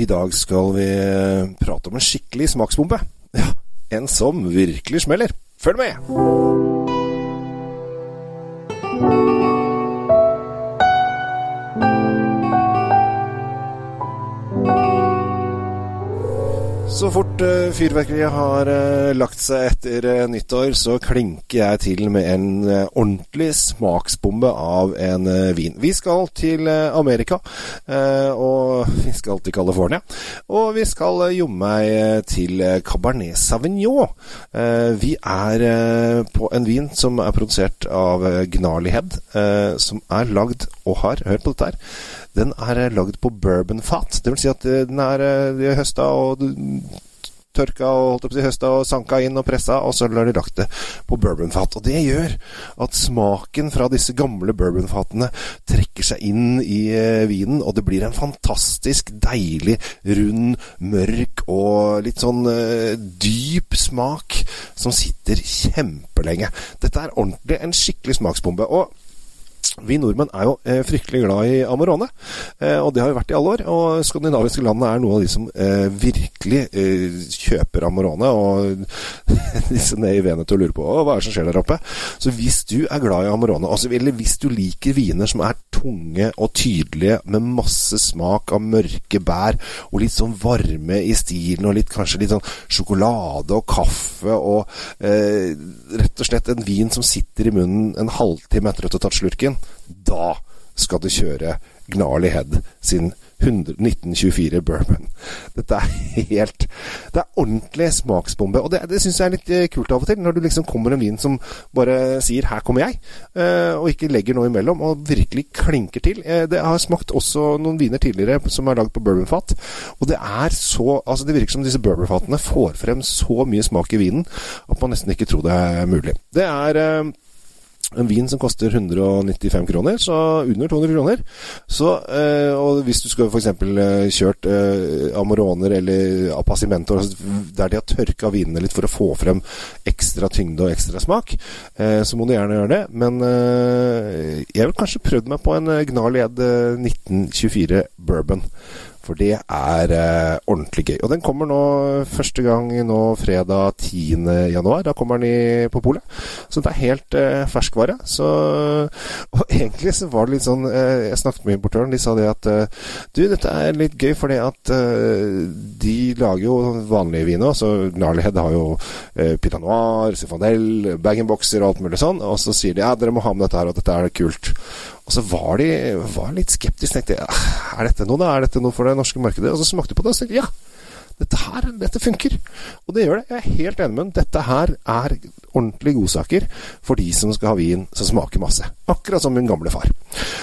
I dag skal vi prate om en skikkelig smaksbombe. Ja, en som virkelig smeller. Følg med! Så fort uh, fyrverkeriet har uh, lagt seg etter uh, nyttår, så klinker jeg til med en ordentlig smaksbombe av en vin. Vi skal til Amerika, og vi skal til California. Og vi skal jomme meg til Cabernet Sauvignon. vi er på en vin som er produsert av Gnarly som er lagd og har Hør på dette her den er lagd på bourbonfat. Det vil si at den er høsta og tørka og holdt opp til høsta og sanka inn og pressa, og så har de lagt det på bourbonfat. Og det gjør at smaken fra disse gamle bourbonfatene trekker seg inn i vinen, og det blir en fantastisk deilig, rund, mørk og litt sånn uh, dyp smak som sitter kjempelenge. Dette er ordentlig en skikkelig smaksbombe. og vi nordmenn er jo eh, fryktelig glad i Amarone, eh, og det har vi vært i alle år. Og skandinaviske landene er noe av de som eh, virkelig kjøper Amarone. Og disse nede i Veneto lurer på hva er det som skjer der oppe. Så hvis du er glad i Amarone, altså, eller hvis du liker viner som er tunge og tydelige, med masse smak av mørke bær, og litt sånn varme i stilen, og litt, kanskje litt sånn sjokolade og kaffe, og eh, rett og slett en vin som sitter i munnen en halvtime etter at du har tatt slurken, da skal du kjøre Gnarly Head sin 1924 Bourbon. Dette er helt Det er ordentlig smaksbombe. Og det, det syns jeg er litt eh, kult av og til, når du liksom kommer en vin som bare sier 'her kommer jeg', eh, og ikke legger noe imellom, og virkelig klinker til. Eh, det har smakt også noen viner tidligere som er lagd på bourbonfat, og det er så Altså, det virker som disse bourbonfatene får frem så mye smak i vinen at man nesten ikke tror det er mulig. Det er en vin som koster 195 kroner, så under 200 kroner. Så, eh, og hvis du skulle f.eks. Eh, kjørt eh, Amoroner eller Appassimento, der de har tørka vinene litt for å få frem ekstra tyngde og ekstra smak, eh, så må du gjerne gjøre det. Men eh, jeg vil kanskje prøvd meg på en Gnarled 1924 Bourbon. For det er eh, ordentlig gøy. Og den kommer nå første gang nå fredag 10. januar. Da kommer den i, på polet. Så det er helt eh, ferskvare. Så Og egentlig så var det litt sånn eh, Jeg snakket med importøren. De sa det at eh, Du, dette er litt gøy fordi at eh, de lager jo vanlige viner. Så Gnarlyhead har jo eh, Pinot Noir, Sifandel, bag-in-boxer og alt mulig sånn. Og så sier de ja, dere må ha med dette her, og dette er kult. Og så var de var litt skeptiske. Tenkte er dette noe da? Er dette noe for det norske markedet? Og så smakte de på det og så ja, dette her, dette funker. Og det gjør det. Jeg er helt enig med den. Dette her er ordentlige godsaker for de som skal ha vin som smaker masse. Akkurat som min gamle far.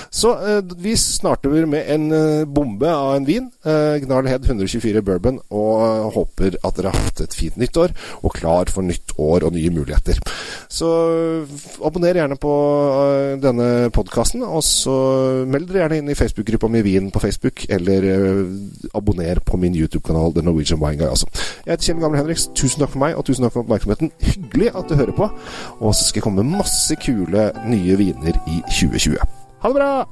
Så eh, vi starter med en eh, bombe av en vin. Eh, Gnarl Head 124 Bourbon. Og eh, håper at dere har hatt et fint nyttår og klar for nytt år og nye muligheter. Så abonner gjerne på eh, denne podkasten, og så meld dere gjerne inn i Facebook-gruppa mi Vin på Facebook, eller eh, abonner på min YouTube-kanal The Norwegian Wine Guy. Altså. Jeg heter Kjell Gamle Henriks. Tusen takk for meg, og tusen takk for oppmerksomheten. Hyggelig at du hører på. Og så skal jeg komme med masse kule nye viner i 2020. Ha det bra!